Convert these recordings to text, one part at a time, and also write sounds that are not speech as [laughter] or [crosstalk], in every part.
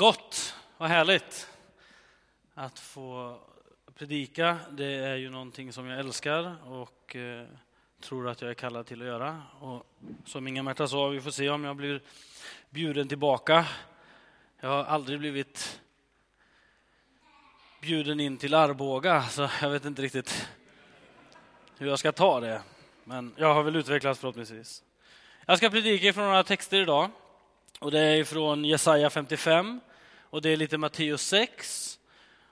Gott, vad härligt att få predika. Det är ju någonting som jag älskar och eh, tror att jag är kallad till att göra. Och som Inga-Märta sa, vi får se om jag blir bjuden tillbaka. Jag har aldrig blivit bjuden in till Arboga, så jag vet inte riktigt hur jag ska ta det. Men jag har väl utvecklats förhoppningsvis. Jag ska predika från några texter idag. Och det är från Jesaja 55, och det är lite Matteus 6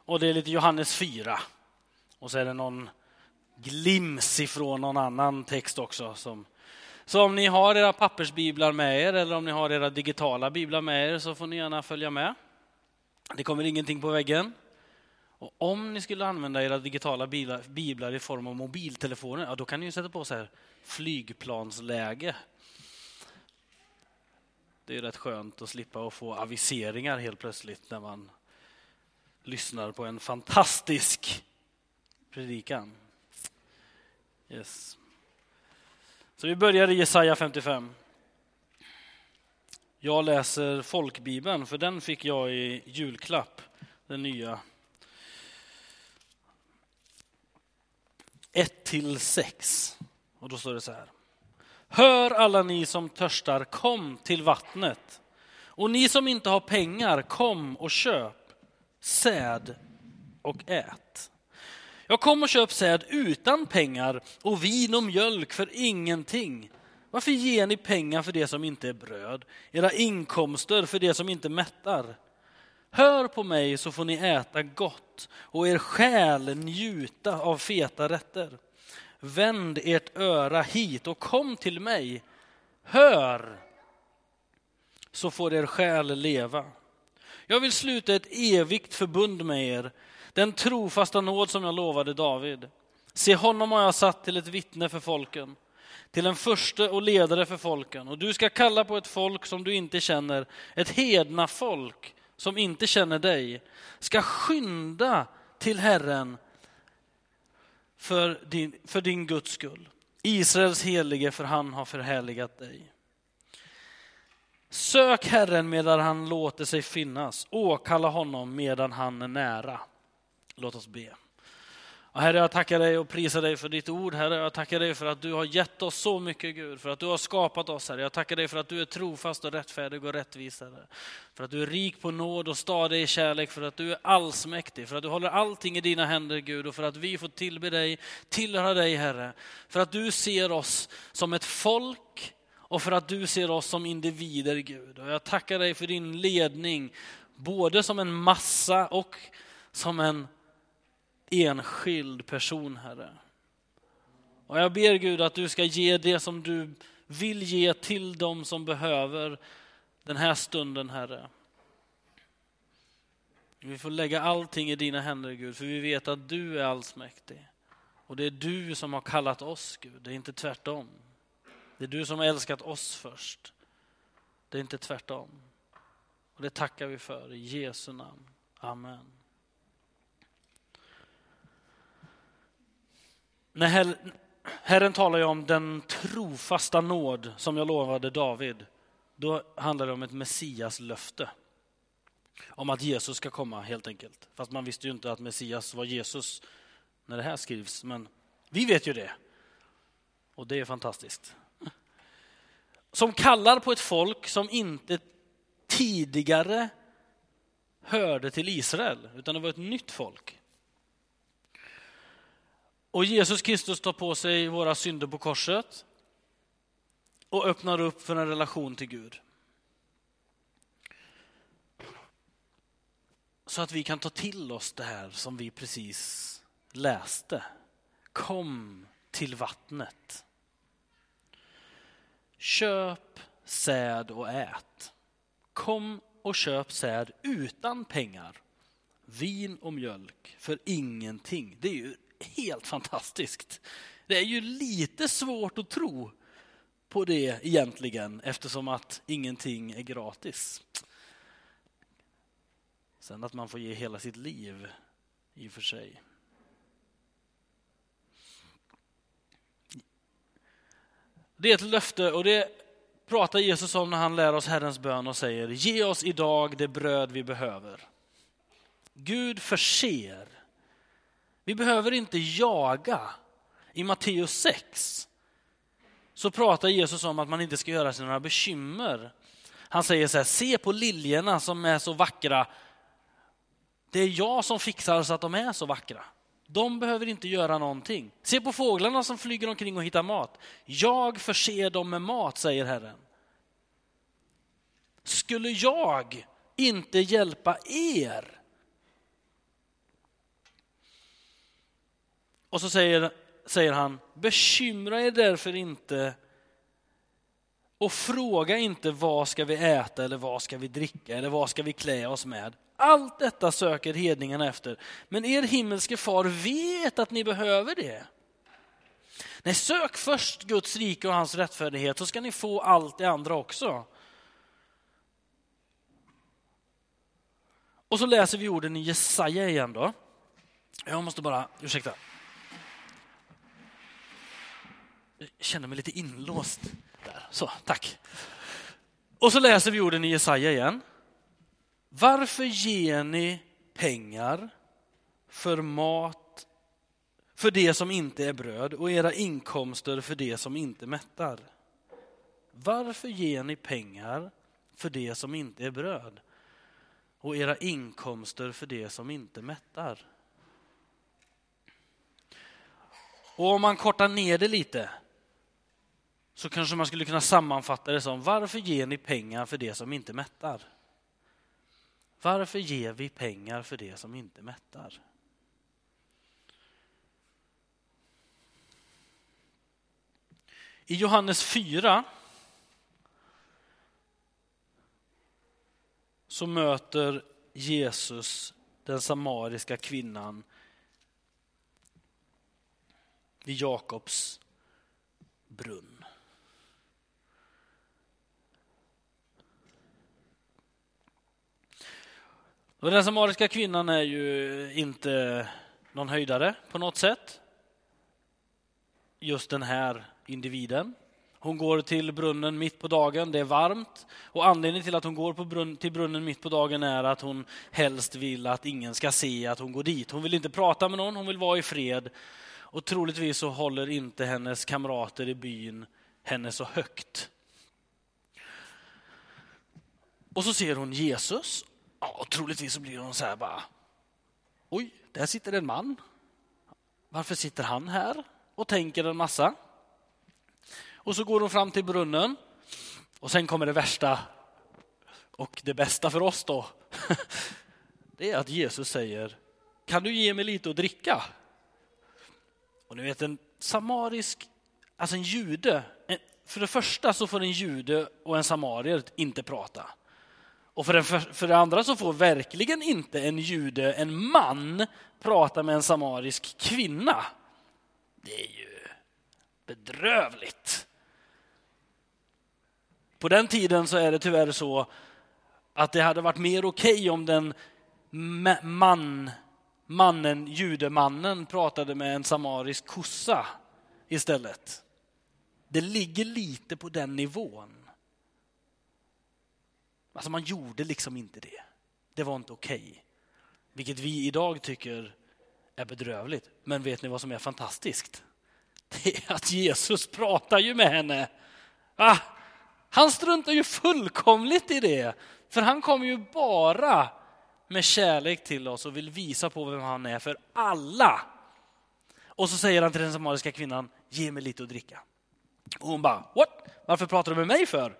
och det är lite Johannes 4. Och så är det någon glims ifrån någon annan text också. Som, så om ni har era pappersbiblar med er eller om ni har era digitala biblar med er så får ni gärna följa med. Det kommer ingenting på väggen. Och om ni skulle använda era digitala biblar, biblar i form av mobiltelefoner, ja, då kan ni sätta på så här flygplansläge. Det är rätt skönt att slippa att få aviseringar helt plötsligt när man lyssnar på en fantastisk predikan. Yes. Så vi börjar i Jesaja 55. Jag läser folkbibeln, för den fick jag i julklapp, den nya. 1 till 6. Och då står det så här. Hör alla ni som törstar, kom till vattnet. Och ni som inte har pengar, kom och köp säd och ät. Jag kom och köp säd utan pengar och vin och mjölk för ingenting. Varför ger ni pengar för det som inte är bröd, era inkomster för det som inte mättar? Hör på mig så får ni äta gott och er själ njuta av feta rätter. Vänd ert öra hit och kom till mig. Hör, så får er själ leva. Jag vill sluta ett evigt förbund med er, den trofasta nåd som jag lovade David. Se, honom har jag satt till ett vittne för folken, till en förste och ledare för folken. Och du ska kalla på ett folk som du inte känner, ett hedna folk som inte känner dig, ska skynda till Herren för din, för din Guds skull. Israels helige, för han har förhärligat dig. Sök Herren medan han låter sig finnas, åkalla honom medan han är nära. Låt oss be herre, jag tackar dig och prisar dig för ditt ord. Herre, jag tackar dig för att du har gett oss så mycket, Gud, för att du har skapat oss. Herre. Jag tackar dig för att du är trofast och rättfärdig och rättvis. Herre. För att du är rik på nåd och stadig i kärlek, för att du är allsmäktig, för att du håller allting i dina händer, Gud, och för att vi får tillbe dig, tillhöra dig, Herre. För att du ser oss som ett folk och för att du ser oss som individer, Gud. Och jag tackar dig för din ledning, både som en massa och som en enskild person, Herre. Och jag ber Gud att du ska ge det som du vill ge till dem som behöver den här stunden, Herre. Vi får lägga allting i dina händer, Gud, för vi vet att du är allsmäktig. Och det är du som har kallat oss, Gud, det är inte tvärtom. Det är du som har älskat oss först. Det är inte tvärtom. Och det tackar vi för i Jesu namn. Amen. När Herren talar ju om den trofasta nåd som jag lovade David. Då handlar det om ett Messias löfte. Om att Jesus ska komma helt enkelt. Fast man visste ju inte att Messias var Jesus när det här skrivs. Men vi vet ju det. Och det är fantastiskt som kallar på ett folk som inte tidigare hörde till Israel, utan det var ett nytt folk. Och Jesus Kristus tar på sig våra synder på korset och öppnar upp för en relation till Gud. Så att vi kan ta till oss det här som vi precis läste. Kom till vattnet. Köp säd och ät. Kom och köp säd utan pengar, vin och mjölk för ingenting. Det är ju helt fantastiskt. Det är ju lite svårt att tro på det egentligen eftersom att ingenting är gratis. Sen att man får ge hela sitt liv i och för sig. Det är ett löfte och det pratar Jesus om när han lär oss Herrens bön och säger ge oss idag det bröd vi behöver. Gud förser. Vi behöver inte jaga. I Matteus 6 så pratar Jesus om att man inte ska göra sig några bekymmer. Han säger så här, se på liljorna som är så vackra. Det är jag som fixar så att de är så vackra. De behöver inte göra någonting. Se på fåglarna som flyger omkring och hittar mat. Jag förser dem med mat, säger Herren. Skulle jag inte hjälpa er? Och så säger, säger han, bekymra er därför inte och fråga inte vad ska vi äta eller vad ska vi dricka eller vad ska vi klä oss med. Allt detta söker hedningarna efter. Men er himmelske far vet att ni behöver det. Nej, sök först Guds rike och hans rättfärdighet så ska ni få allt det andra också. Och så läser vi orden i Jesaja igen då. Jag måste bara, ursäkta. Jag känner mig lite inlåst. Där. Så, tack. Och så läser vi orden i Jesaja igen. Varför ger ni pengar för mat för det som inte är bröd och era inkomster för det som inte mättar? Varför ger ni pengar för det som inte är bröd och era inkomster för det som inte mättar? Och om man kortar ner det lite så kanske man skulle kunna sammanfatta det som varför ger ni pengar för det som inte mättar? Varför ger vi pengar för det som inte mättar? I Johannes 4 så möter Jesus den samariska kvinnan vid Jakobs brunn. Och den samariska kvinnan är ju inte någon höjdare på något sätt. Just den här individen. Hon går till brunnen mitt på dagen, det är varmt. Och anledningen till att hon går på brunn, till brunnen mitt på dagen är att hon helst vill att ingen ska se att hon går dit. Hon vill inte prata med någon, hon vill vara i fred. Och troligtvis så håller inte hennes kamrater i byn henne så högt. Och så ser hon Jesus Ja, troligtvis så blir hon så här bara. Oj, där sitter en man. Varför sitter han här och tänker en massa? Och så går hon fram till brunnen och sen kommer det värsta och det bästa för oss då. [laughs] Det är att Jesus säger, kan du ge mig lite att dricka? Och ni vet en samarisk, alltså en jude, för det första så får en jude och en samarier inte prata. Och för, den, för, för det andra så får verkligen inte en jude, en man, prata med en samarisk kvinna. Det är ju bedrövligt. På den tiden så är det tyvärr så att det hade varit mer okej okay om den man, mannen, judemannen pratade med en samarisk kossa istället. Det ligger lite på den nivån. Alltså man gjorde liksom inte det. Det var inte okej. Okay. Vilket vi idag tycker är bedrövligt. Men vet ni vad som är fantastiskt? [laughs] Det är att Jesus pratar ju med henne. Ah, han struntar ju fullkomligt i det. För han kommer ju bara med kärlek till oss och vill visa på vem han är för alla. Och så säger han till den samariska kvinnan, ge mig lite att dricka. Och hon bara, what? Varför pratar du med mig för?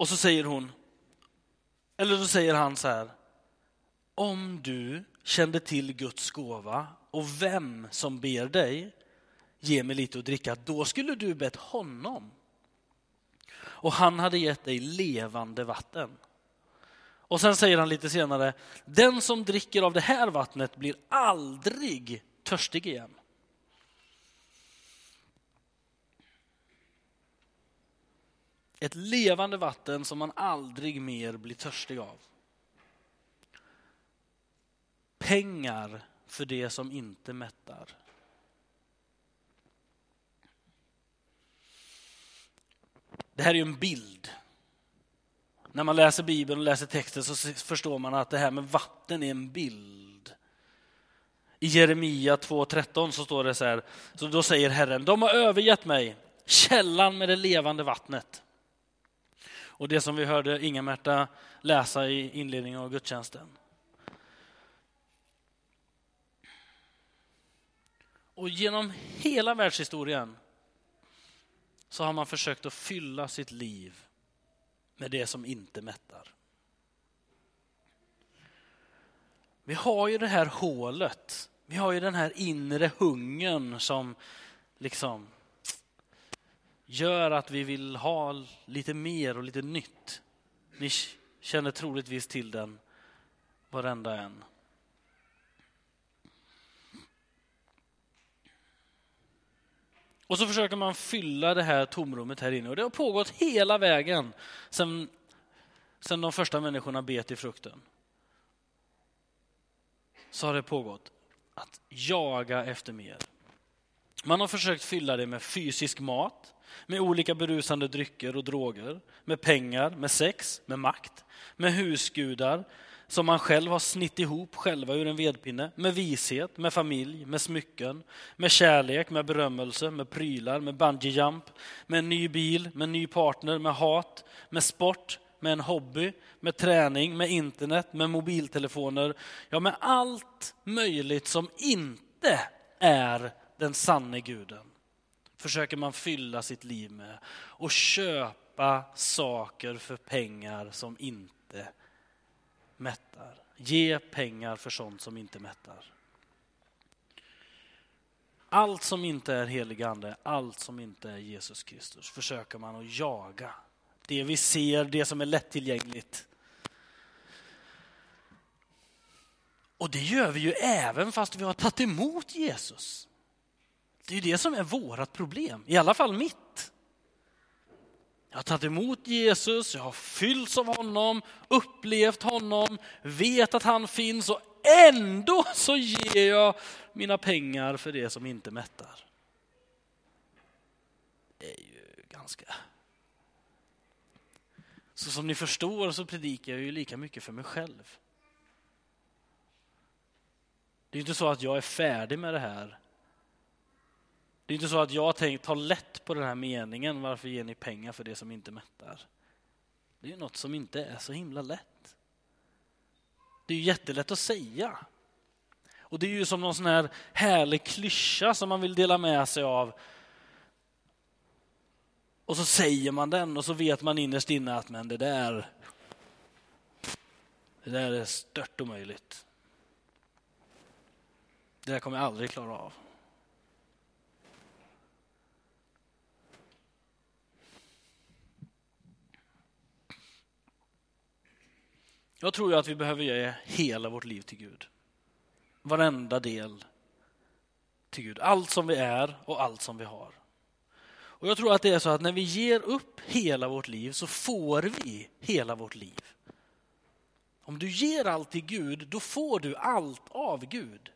Och så säger hon, eller så säger han så här. Om du kände till Guds gåva och vem som ber dig ge mig lite att dricka, då skulle du bett honom. Och han hade gett dig levande vatten. Och sen säger han lite senare, den som dricker av det här vattnet blir aldrig törstig igen. Ett levande vatten som man aldrig mer blir törstig av. Pengar för det som inte mättar. Det här är ju en bild. När man läser Bibeln och läser texten så förstår man att det här med vatten är en bild. I Jeremia 2.13 så står det så här, så då säger Herren, de har övergett mig, källan med det levande vattnet. Och det som vi hörde Inga-Märta läsa i inledningen av gudstjänsten. Och genom hela världshistorien så har man försökt att fylla sitt liv med det som inte mättar. Vi har ju det här hålet, vi har ju den här inre hungern som liksom gör att vi vill ha lite mer och lite nytt. Ni känner troligtvis till den, varenda en. Och så försöker man fylla det här tomrummet här inne och det har pågått hela vägen sedan, sen de första människorna bet i frukten. Så har det pågått att jaga efter mer. Man har försökt fylla det med fysisk mat, med olika berusande drycker och droger, med pengar, med sex, med makt, med husgudar, som man själv har snitt ihop själva ur en vedpinne, med vishet, med familj, med smycken, med kärlek, med berömmelse, med prylar, med bungee jump, med en ny bil, med en ny partner, med hat, med sport, med en hobby, med träning, med internet, med mobiltelefoner, ja med allt möjligt som inte är den sanne guden försöker man fylla sitt liv med och köpa saker för pengar som inte mättar. Ge pengar för sånt som inte mättar. Allt som inte är helig ande, allt som inte är Jesus Kristus försöker man att jaga. Det vi ser, det som är lättillgängligt. Och det gör vi ju även fast vi har tagit emot Jesus. Det är det som är vårt problem, i alla fall mitt. Jag har tagit emot Jesus, jag har fyllts av honom, upplevt honom, vet att han finns och ändå så ger jag mina pengar för det som inte mättar. Det är ju ganska... Så som ni förstår så predikar jag ju lika mycket för mig själv. Det är inte så att jag är färdig med det här det är inte så att jag tänkt ta lätt på den här meningen, varför ger ni pengar för det som inte mättar? Det är något som inte är så himla lätt. Det är ju jättelätt att säga. Och det är ju som någon sån här härlig klyscha som man vill dela med sig av. Och så säger man den och så vet man innerst inne att men det där, det där är stört omöjligt. Det där kommer jag aldrig klara av. Jag tror att vi behöver ge hela vårt liv till Gud. Varenda del till Gud. Allt som vi är och allt som vi har. Och Jag tror att det är så att när vi ger upp hela vårt liv så får vi hela vårt liv. Om du ger allt till Gud, då får du allt av Gud.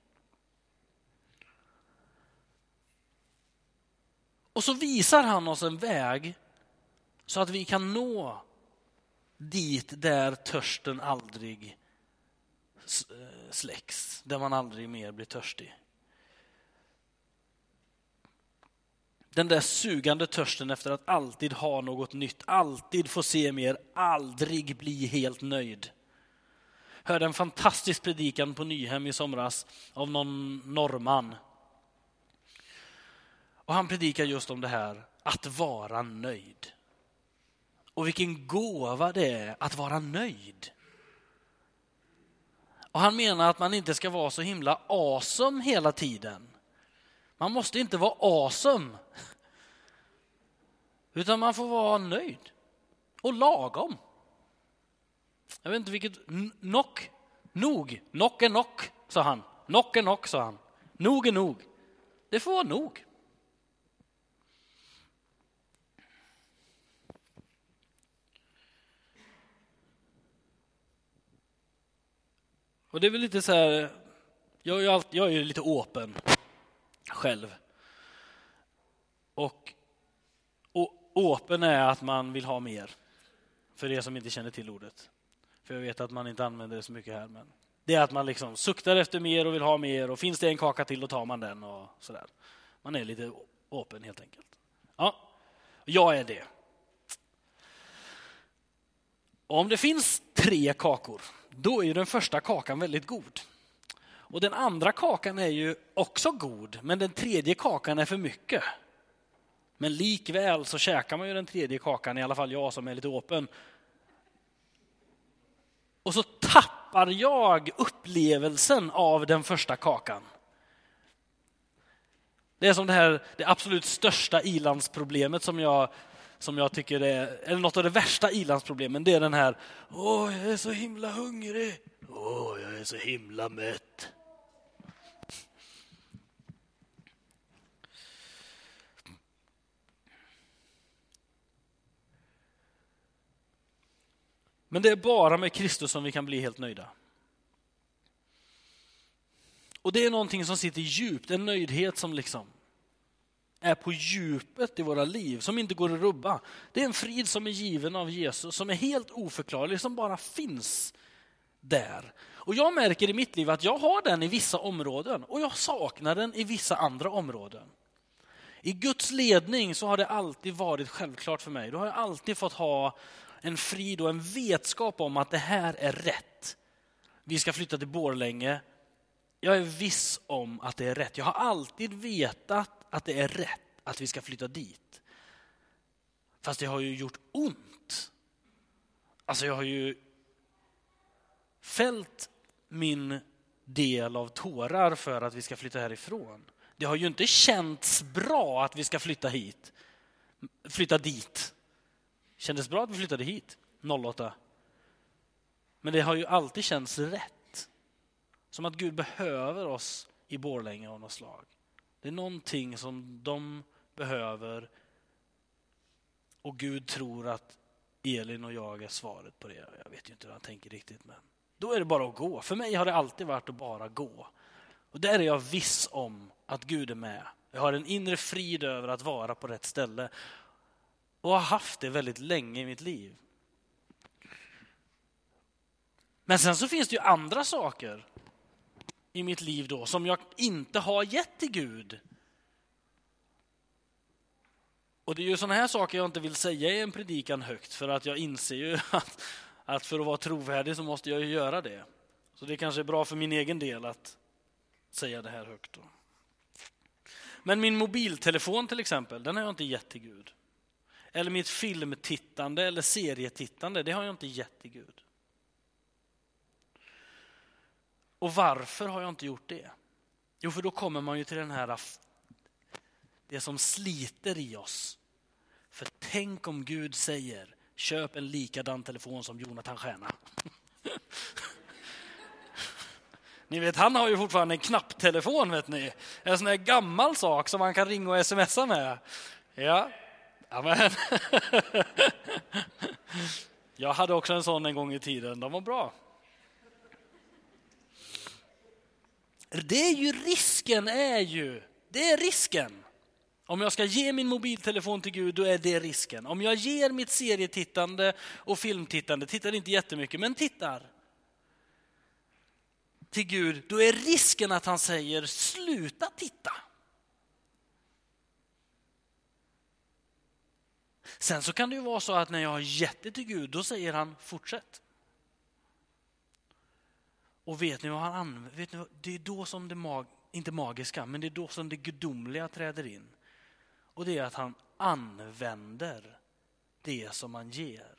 Och så visar han oss en väg så att vi kan nå dit där törsten aldrig eh, släcks, där man aldrig mer blir törstig. Den där sugande törsten efter att alltid ha något nytt, alltid få se mer, aldrig bli helt nöjd. Hörde en fantastisk predikan på Nyhem i somras av någon norrman. Och han predikar just om det här, att vara nöjd. Och vilken gåva det är att vara nöjd. Och han menar att man inte ska vara så himla awesome hela tiden. Man måste inte vara awesome. Utan man får vara nöjd och lagom. Jag vet inte vilket... Nock. Nog. Nock är nock, sa han. Nock är nock, sa han. Nog är nog. Det får vara nog. Och det är väl lite så här, jag är ju, alltid, jag är ju lite åpen själv. Och, och Open är att man vill ha mer. För er som inte känner till ordet. För jag vet att man inte använder det så mycket här. Men det är att man liksom suktar efter mer och vill ha mer och finns det en kaka till då tar man den och sådär. Man är lite open helt enkelt. Ja, jag är det. Om det finns tre kakor, då är den första kakan väldigt god. Och den andra kakan är ju också god, men den tredje kakan är för mycket. Men likväl så käkar man ju den tredje kakan, i alla fall jag som är lite öppen. Och så tappar jag upplevelsen av den första kakan. Det är som det här det absolut största ilandsproblemet som jag, som jag tycker är, eller något av det värsta ilandsproblemen, det är den här, åh, jag är så himla hungrig, åh, jag är så himla mätt. Men det är bara med Kristus som vi kan bli helt nöjda. Och det är någonting som sitter djupt, en nöjdhet som liksom är på djupet i våra liv, som inte går att rubba. Det är en frid som är given av Jesus, som är helt oförklarlig, som bara finns där. Och jag märker i mitt liv att jag har den i vissa områden och jag saknar den i vissa andra områden. I Guds ledning så har det alltid varit självklart för mig. Då har jag alltid fått ha en frid och en vetskap om att det här är rätt. Vi ska flytta till Borlänge. Jag är viss om att det är rätt. Jag har alltid vetat att det är rätt att vi ska flytta dit. Fast det har ju gjort ont. Alltså jag har ju fällt min del av tårar för att vi ska flytta härifrån. Det har ju inte känts bra att vi ska flytta hit, flytta dit. Kändes bra att vi flyttade hit 08. Men det har ju alltid känts rätt. Som att Gud behöver oss i Borlänge av något slag. Det är någonting som de behöver och Gud tror att Elin och jag är svaret på det. Jag vet ju inte hur han tänker riktigt men då är det bara att gå. För mig har det alltid varit att bara gå. Och där är jag viss om att Gud är med. Jag har en inre frid över att vara på rätt ställe och har haft det väldigt länge i mitt liv. Men sen så finns det ju andra saker i mitt liv då som jag inte har gett till Gud. Och det är ju sådana här saker jag inte vill säga i en predikan högt för att jag inser ju [laughs] att, att för att vara trovärdig så måste jag ju göra det. Så det kanske är bra för min egen del att säga det här högt. Då. Men min mobiltelefon till exempel, den har jag inte gett till Gud. Eller mitt filmtittande eller serietittande, det har jag inte gett till Gud. Och varför har jag inte gjort det? Jo, för då kommer man ju till den här, det som sliter i oss. För tänk om Gud säger, köp en likadan telefon som Jonathan Stjärna. [laughs] Ni vet, han har ju fortfarande en knapptelefon, vet ni. En sån här gammal sak som man kan ringa och smsa med. Ja, Amen. [laughs] Jag hade också en sån en gång i tiden. De var bra. Det är ju risken är ju, det är risken. Om jag ska ge min mobiltelefon till Gud, då är det risken. Om jag ger mitt serietittande och filmtittande, tittar inte jättemycket, men tittar till Gud, då är risken att han säger sluta titta. Sen så kan det ju vara så att när jag har gett det till Gud, då säger han fortsätt. Och vet ni vad han använder? Det är då som det, mag inte magiska, men det är då som det gudomliga träder in. Och det är att han använder det som han ger.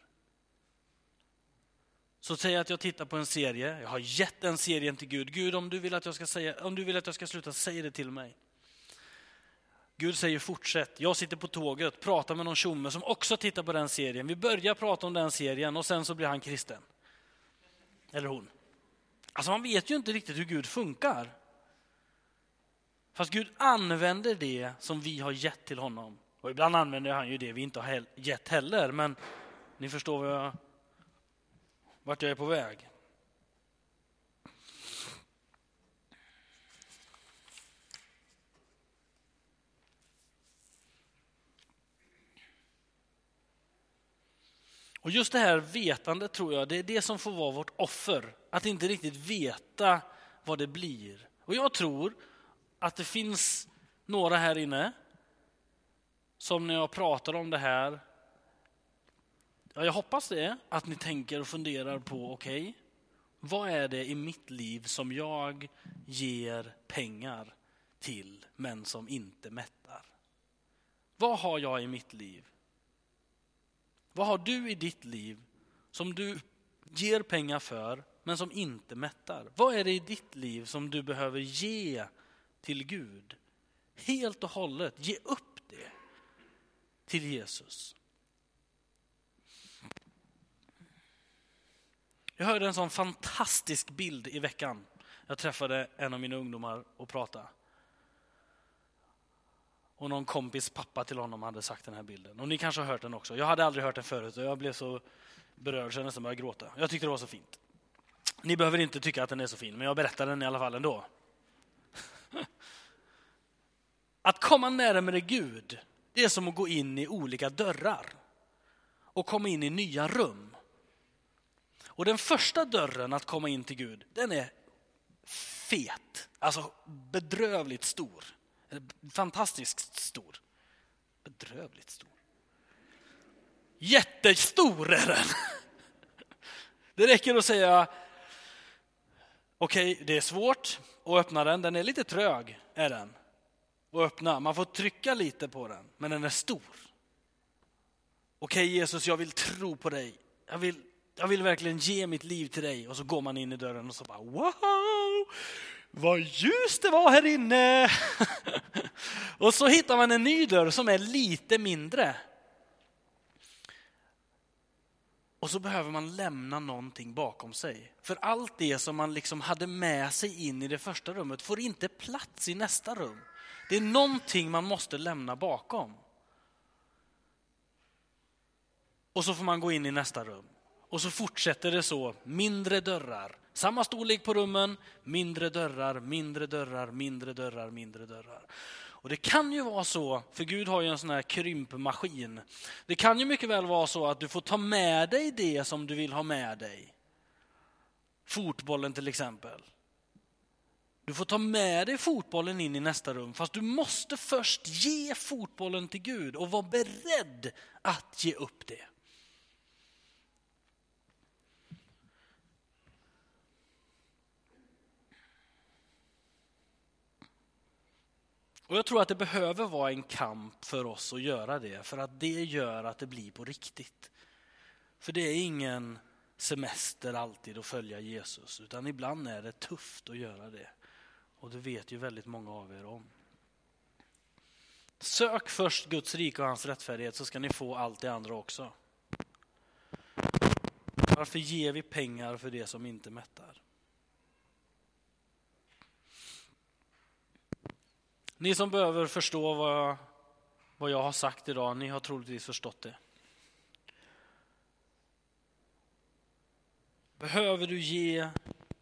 Så säg att jag tittar på en serie, jag har gett den serien till Gud. Gud, om du vill att jag ska, säga, om du vill att jag ska sluta, säg det till mig. Gud säger fortsätt. Jag sitter på tåget, pratar med någon tjomme som också tittar på den serien. Vi börjar prata om den serien och sen så blir han kristen. Eller hon. Alltså man vet ju inte riktigt hur Gud funkar. Fast Gud använder det som vi har gett till honom. Och ibland använder han ju det vi inte har gett heller. Men ni förstår vad jag, vart jag är på väg. Och just det här vetandet tror jag, det är det som får vara vårt offer. Att inte riktigt veta vad det blir. Och jag tror att det finns några här inne som när jag pratar om det här, ja, jag hoppas det, att ni tänker och funderar på, okej, okay, vad är det i mitt liv som jag ger pengar till men som inte mättar? Vad har jag i mitt liv? Vad har du i ditt liv som du ger pengar för men som inte mättar? Vad är det i ditt liv som du behöver ge till Gud? Helt och hållet, ge upp det till Jesus. Jag hörde en sån fantastisk bild i veckan. Jag träffade en av mina ungdomar och pratade. Och någon kompis pappa till honom hade sagt den här bilden. Och ni kanske har hört den också. Jag hade aldrig hört den förut och jag blev så berörd så jag nästan började gråta. Jag tyckte det var så fint. Ni behöver inte tycka att den är så fin, men jag berättar den i alla fall ändå. [laughs] Att komma närmare Gud, det är som att gå in i olika dörrar och komma in i nya rum. Och den första dörren att komma in till Gud, den är fet, alltså bedrövligt stor. Fantastiskt stor. Bedrövligt stor. Jättestor är den! Det räcker att säga okej, okay, det är svårt att öppna den. Den är lite trög, är den. Att öppna. Man får trycka lite på den, men den är stor. Okej okay, Jesus, jag vill tro på dig. Jag vill, jag vill verkligen ge mitt liv till dig. Och så går man in i dörren och så bara wow! Vad ljust det var här inne! [laughs] och så hittar man en ny dörr som är lite mindre. Och så behöver man lämna någonting bakom sig. För allt det som man liksom hade med sig in i det första rummet får inte plats i nästa rum. Det är någonting man måste lämna bakom. Och så får man gå in i nästa rum. Och så fortsätter det så, mindre dörrar. Samma storlek på rummen, mindre dörrar, mindre dörrar, mindre dörrar, mindre dörrar. Och det kan ju vara så, för Gud har ju en sån här krympmaskin. Det kan ju mycket väl vara så att du får ta med dig det som du vill ha med dig. Fotbollen till exempel. Du får ta med dig fotbollen in i nästa rum, fast du måste först ge fotbollen till Gud och vara beredd att ge upp det. Och jag tror att det behöver vara en kamp för oss att göra det, för att det gör att det blir på riktigt. För det är ingen semester alltid att följa Jesus, utan ibland är det tufft att göra det. Och det vet ju väldigt många av er om. Sök först Guds rike och hans rättfärdighet så ska ni få allt det andra också. Varför ger vi pengar för det som inte mättar? Ni som behöver förstå vad jag, vad jag har sagt idag, ni har troligtvis förstått det. Behöver du ge,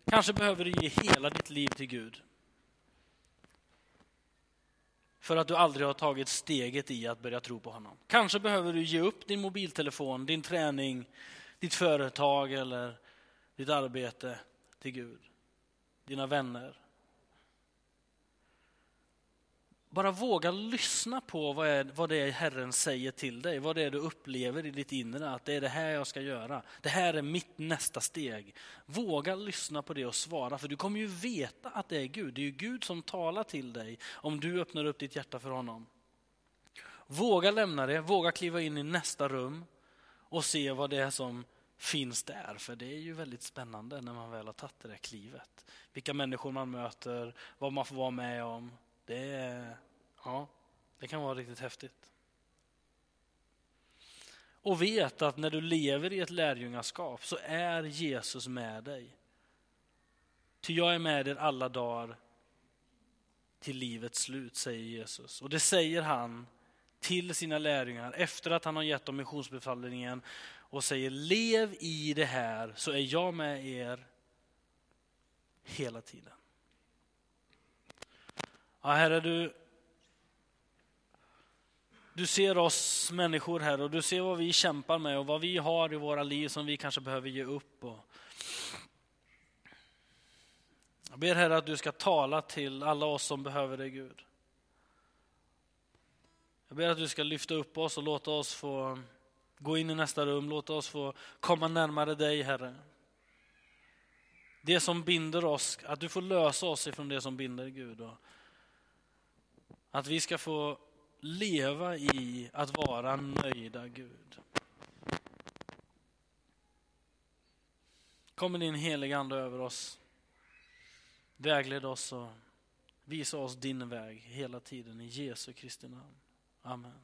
kanske behöver du ge hela ditt liv till Gud. För att du aldrig har tagit steget i att börja tro på honom. Kanske behöver du ge upp din mobiltelefon, din träning, ditt företag eller ditt arbete till Gud. Dina vänner. Bara våga lyssna på vad, är, vad det är Herren säger till dig, vad det är du upplever i ditt inre, att det är det här jag ska göra. Det här är mitt nästa steg. Våga lyssna på det och svara, för du kommer ju veta att det är Gud. Det är ju Gud som talar till dig om du öppnar upp ditt hjärta för honom. Våga lämna det, våga kliva in i nästa rum och se vad det är som finns där. För det är ju väldigt spännande när man väl har tagit det där klivet. Vilka människor man möter, vad man får vara med om. Det, ja, det kan vara riktigt häftigt. Och vet att när du lever i ett lärjungaskap så är Jesus med dig. Ty jag är med er alla dagar till livets slut, säger Jesus. Och det säger han till sina lärjungar efter att han har gett dem missionsbefallningen och säger lev i det här så är jag med er hela tiden. Ja, Herre, du Du ser oss människor här och du ser vad vi kämpar med och vad vi har i våra liv som vi kanske behöver ge upp. Och jag ber Herre att du ska tala till alla oss som behöver dig Gud. Jag ber att du ska lyfta upp oss och låta oss få gå in i nästa rum, låta oss få komma närmare dig Herre. Det som binder oss, att du får lösa oss ifrån det som binder Gud. Och att vi ska få leva i att vara nöjda Gud. Kommer din heliga Ande över oss. Vägled oss och visa oss din väg hela tiden i Jesu Kristi namn. Amen.